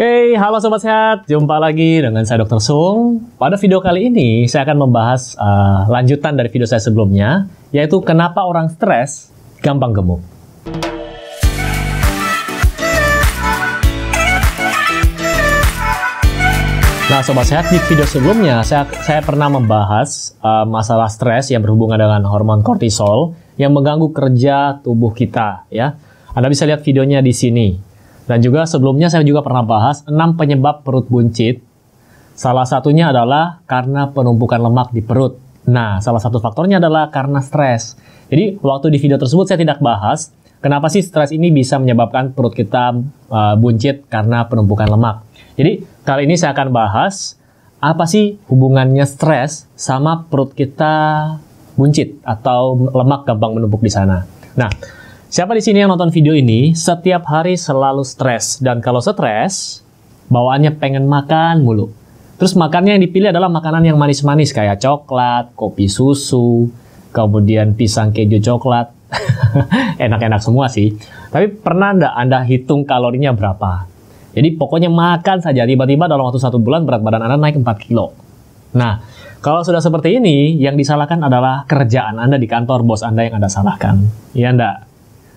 Oke, halo Sobat Sehat. Jumpa lagi dengan saya Dr. Sung. Pada video kali ini, saya akan membahas uh, lanjutan dari video saya sebelumnya, yaitu kenapa orang stres gampang gemuk. Nah, Sobat Sehat, di video sebelumnya, saya, saya pernah membahas uh, masalah stres yang berhubungan dengan hormon kortisol yang mengganggu kerja tubuh kita, ya. Anda bisa lihat videonya di sini. Dan juga sebelumnya saya juga pernah bahas 6 penyebab perut buncit. Salah satunya adalah karena penumpukan lemak di perut. Nah, salah satu faktornya adalah karena stres. Jadi, waktu di video tersebut saya tidak bahas kenapa sih stres ini bisa menyebabkan perut kita uh, buncit karena penumpukan lemak. Jadi, kali ini saya akan bahas apa sih hubungannya stres sama perut kita buncit atau lemak gampang menumpuk di sana. Nah, Siapa di sini yang nonton video ini setiap hari selalu stres dan kalau stres bawaannya pengen makan mulu. Terus makannya yang dipilih adalah makanan yang manis-manis kayak coklat, kopi susu, kemudian pisang keju coklat. Enak-enak semua sih. Tapi pernah enggak Anda hitung kalorinya berapa? Jadi pokoknya makan saja tiba-tiba dalam waktu satu bulan berat badan Anda naik 4 kilo. Nah, kalau sudah seperti ini, yang disalahkan adalah kerjaan Anda di kantor bos Anda yang Anda salahkan. Iya enggak?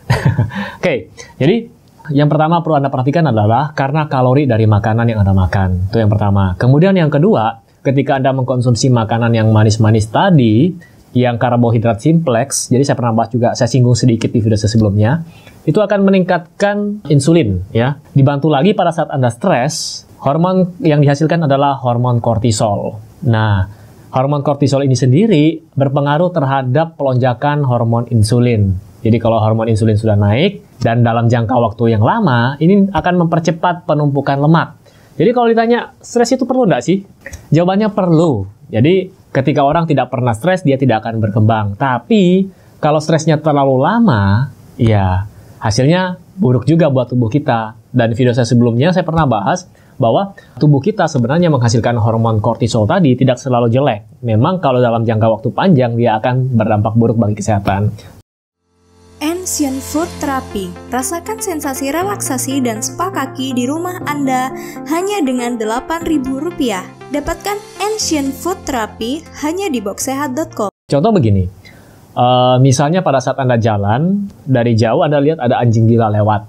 Oke, okay, jadi yang pertama perlu Anda perhatikan adalah karena kalori dari makanan yang Anda makan. Itu yang pertama. Kemudian yang kedua, ketika Anda mengkonsumsi makanan yang manis-manis tadi, yang karbohidrat simplex, jadi saya pernah bahas juga, saya singgung sedikit di video sebelumnya, itu akan meningkatkan insulin ya. Dibantu lagi pada saat Anda stres, hormon yang dihasilkan adalah hormon kortisol. Nah, hormon kortisol ini sendiri berpengaruh terhadap pelonjakan hormon insulin. Jadi kalau hormon insulin sudah naik dan dalam jangka waktu yang lama, ini akan mempercepat penumpukan lemak. Jadi kalau ditanya, stres itu perlu nggak sih? Jawabannya perlu. Jadi ketika orang tidak pernah stres, dia tidak akan berkembang. Tapi kalau stresnya terlalu lama, ya hasilnya buruk juga buat tubuh kita. Dan video saya sebelumnya saya pernah bahas bahwa tubuh kita sebenarnya menghasilkan hormon kortisol tadi tidak selalu jelek. Memang kalau dalam jangka waktu panjang dia akan berdampak buruk bagi kesehatan. Ancient Food Therapy. Rasakan sensasi relaksasi dan spa kaki di rumah Anda hanya dengan Rp8.000. Dapatkan Ancient Food Therapy hanya di boxsehat.com. Contoh begini, uh, misalnya pada saat Anda jalan, dari jauh Anda lihat ada anjing gila lewat.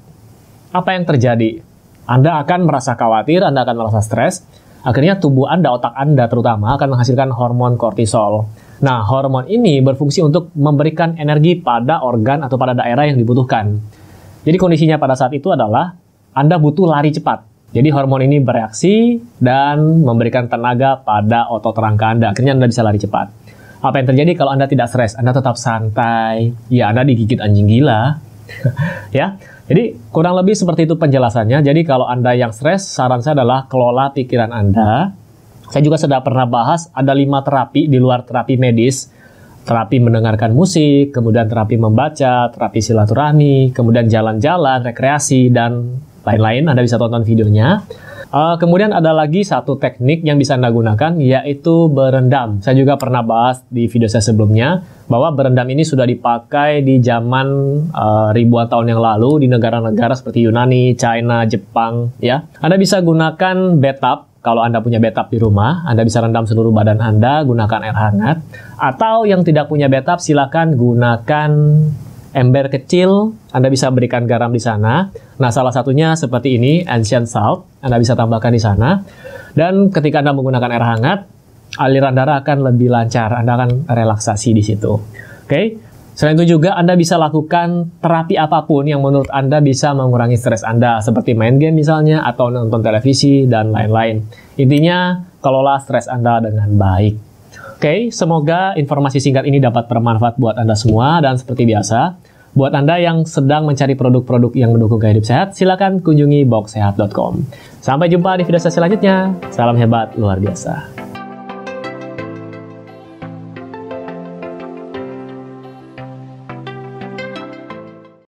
Apa yang terjadi? Anda akan merasa khawatir, Anda akan merasa stres, akhirnya tubuh Anda, otak Anda terutama akan menghasilkan hormon kortisol. Nah, hormon ini berfungsi untuk memberikan energi pada organ atau pada daerah yang dibutuhkan. Jadi kondisinya pada saat itu adalah Anda butuh lari cepat. Jadi hormon ini bereaksi dan memberikan tenaga pada otot rangka Anda. Akhirnya Anda bisa lari cepat. Apa yang terjadi kalau Anda tidak stres? Anda tetap santai. Ya, Anda digigit anjing gila. ya. Jadi kurang lebih seperti itu penjelasannya. Jadi kalau Anda yang stres, saran saya adalah kelola pikiran Anda saya juga sudah pernah bahas ada lima terapi di luar terapi medis. Terapi mendengarkan musik, kemudian terapi membaca, terapi silaturahmi, kemudian jalan-jalan, rekreasi, dan lain-lain. Anda bisa tonton videonya. Uh, kemudian ada lagi satu teknik yang bisa Anda gunakan, yaitu berendam. Saya juga pernah bahas di video saya sebelumnya, bahwa berendam ini sudah dipakai di zaman uh, ribuan tahun yang lalu di negara-negara seperti Yunani, China, Jepang. Ya, Anda bisa gunakan bathtub kalau Anda punya bathtub di rumah, Anda bisa rendam seluruh badan Anda, gunakan air hangat. Atau yang tidak punya bathtub, silakan gunakan ember kecil. Anda bisa berikan garam di sana. Nah, salah satunya seperti ini, ancient salt. Anda bisa tambahkan di sana. Dan ketika Anda menggunakan air hangat, aliran darah akan lebih lancar. Anda akan relaksasi di situ. Oke, okay? Selain itu juga Anda bisa lakukan terapi apa pun yang menurut Anda bisa mengurangi stres Anda, seperti main game misalnya, atau nonton televisi, dan lain-lain. Intinya, kelola stres Anda dengan baik. Oke, semoga informasi singkat ini dapat bermanfaat buat Anda semua, dan seperti biasa, buat Anda yang sedang mencari produk-produk yang mendukung gaya hidup sehat, silakan kunjungi boxsehat.com. Sampai jumpa di video selanjutnya. Salam hebat luar biasa.